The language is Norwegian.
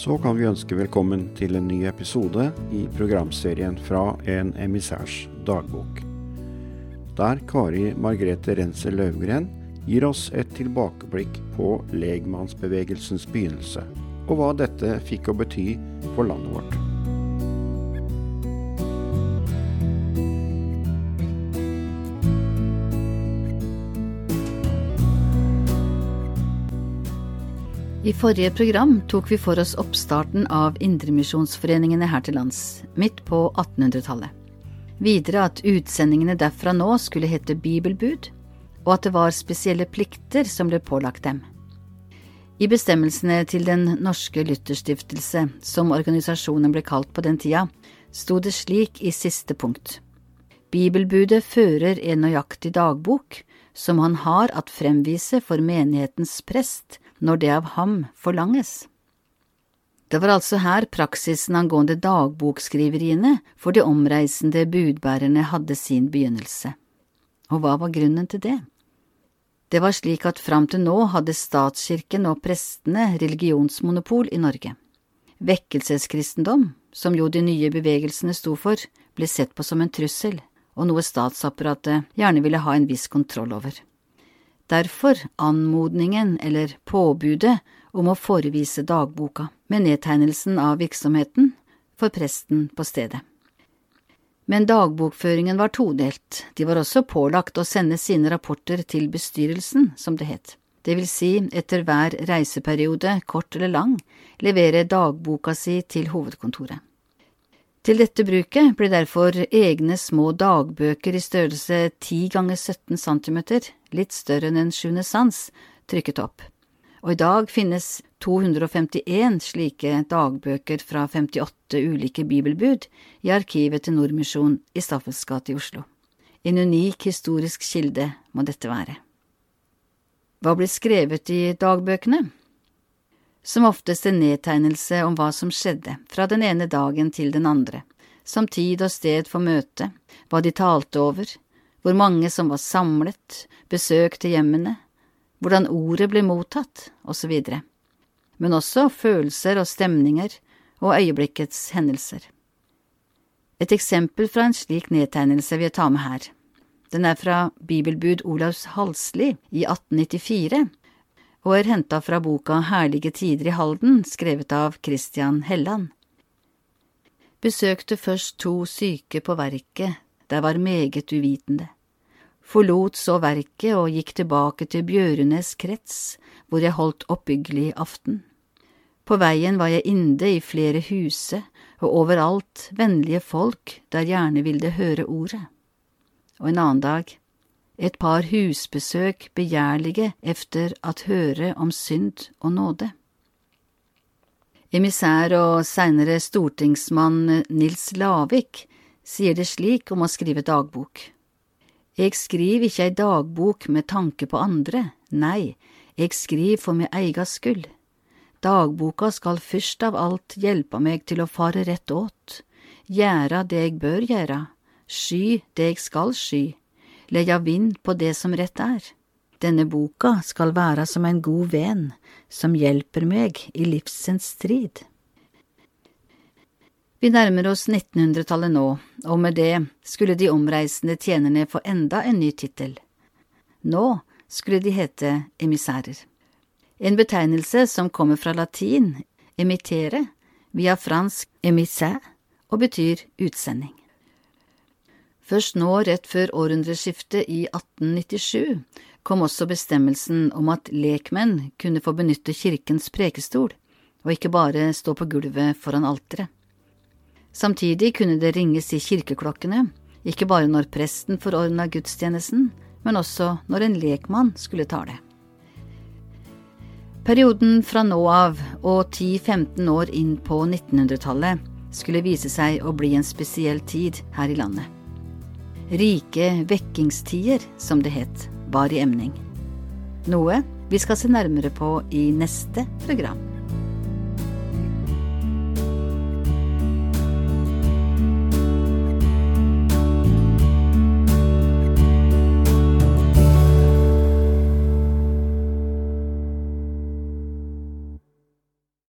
så kan vi ønske velkommen til en ny episode i programserien fra En emissærs dagbok. Der Kari Margrethe Renser Løvgren gir oss et tilbakeblikk på legmannsbevegelsens begynnelse, og hva dette fikk å bety for landet vårt. I forrige program tok vi for oss oppstarten av indremisjonsforeningene her til lands, midt på 1800-tallet. Videre at utsendingene derfra nå skulle hete bibelbud, og at det var spesielle plikter som ble pålagt dem. I bestemmelsene til Den norske lytterstiftelse, som organisasjonen ble kalt på den tida, sto det slik i siste punkt. Bibelbudet fører en nøyaktig dagbok, som han har at fremvise for menighetens prest når det av ham forlanges. Det var altså her praksisen angående dagbokskriveriene for de omreisende budbærerne hadde sin begynnelse. Og hva var grunnen til det? Det var slik at fram til nå hadde statskirken og prestene religionsmonopol i Norge. Vekkelseskristendom, som jo de nye bevegelsene sto for, ble sett på som en trussel, og noe statsapparatet gjerne ville ha en viss kontroll over. Derfor anmodningen eller påbudet om å forevise dagboka med nedtegnelsen av virksomheten for presten på stedet. Men dagbokføringen var todelt, de var også pålagt å sende sine rapporter til bestyrelsen, som det het, det vil si etter hver reiseperiode, kort eller lang, levere dagboka si til hovedkontoret. Til dette bruket ble derfor egne små dagbøker i størrelse 10 ganger 17 centimeter, litt større enn en sjuende sans, trykket opp. Og i dag finnes 251 slike dagbøker fra 58 ulike bibelbud i arkivet til Nordmisjon i Staffels gate i Oslo. En unik historisk kilde må dette være. Hva ble skrevet i dagbøkene? Som oftest en nedtegnelse om hva som skjedde fra den ene dagen til den andre, som tid og sted for møtet, hva de talte over, hvor mange som var samlet, besøkte hjemmene, hvordan ordet ble mottatt, osv., men også følelser og stemninger og øyeblikkets hendelser. Et eksempel fra en slik nedtegnelse vil jeg ta med her. Den er fra bibelbud Olavs Halsli i 1894 og er henta fra boka Herlige tider i Halden, skrevet av Christian Helland. Besøkte først to syke på verket, der var meget uvitende. Forlot så verket og gikk tilbake til Bjørunes krets, hvor jeg holdt oppbyggelig aften. På veien var jeg inde i flere huse, og overalt vennlige folk der gjerne ville høre ordet. Og en annen dag, et par husbesøk begjærlige efter at høre om synd og nåde. Emissær og seinere stortingsmann Nils Lavik sier det slik om å skrive dagbok. Eg skriv ikkje ei dagbok med tanke på andre, nei, eg skriv for mi eiga skyld. Dagboka skal først av alt hjelpa meg til å fare rett åt, gjera det eg bør gjera, sky det eg skal sky, leia vind på det som rett er. Denne boka skal være som en god venn som hjelper meg i livsens strid. Vi nærmer oss 1900-tallet nå, og med det skulle de omreisende tjenerne få enda en ny tittel. Nå skulle de hete emissærer. En betegnelse som kommer fra latin, emittere, via fransk emissæ, og betyr utsending. Først nå, rett før århundreskiftet i 1897, kom også bestemmelsen om at lekmenn kunne få benytte kirkens prekestol, og ikke bare stå på gulvet foran alteret. Samtidig kunne det ringes i kirkeklokkene, ikke bare når presten forordna gudstjenesten, men også når en lekmann skulle tale. Perioden fra nå av og 10–15 år inn på 1900-tallet skulle vise seg å bli en spesiell tid her i landet. Rike vekkingstider, som det het, var i emning. Noe vi skal se nærmere på i neste program.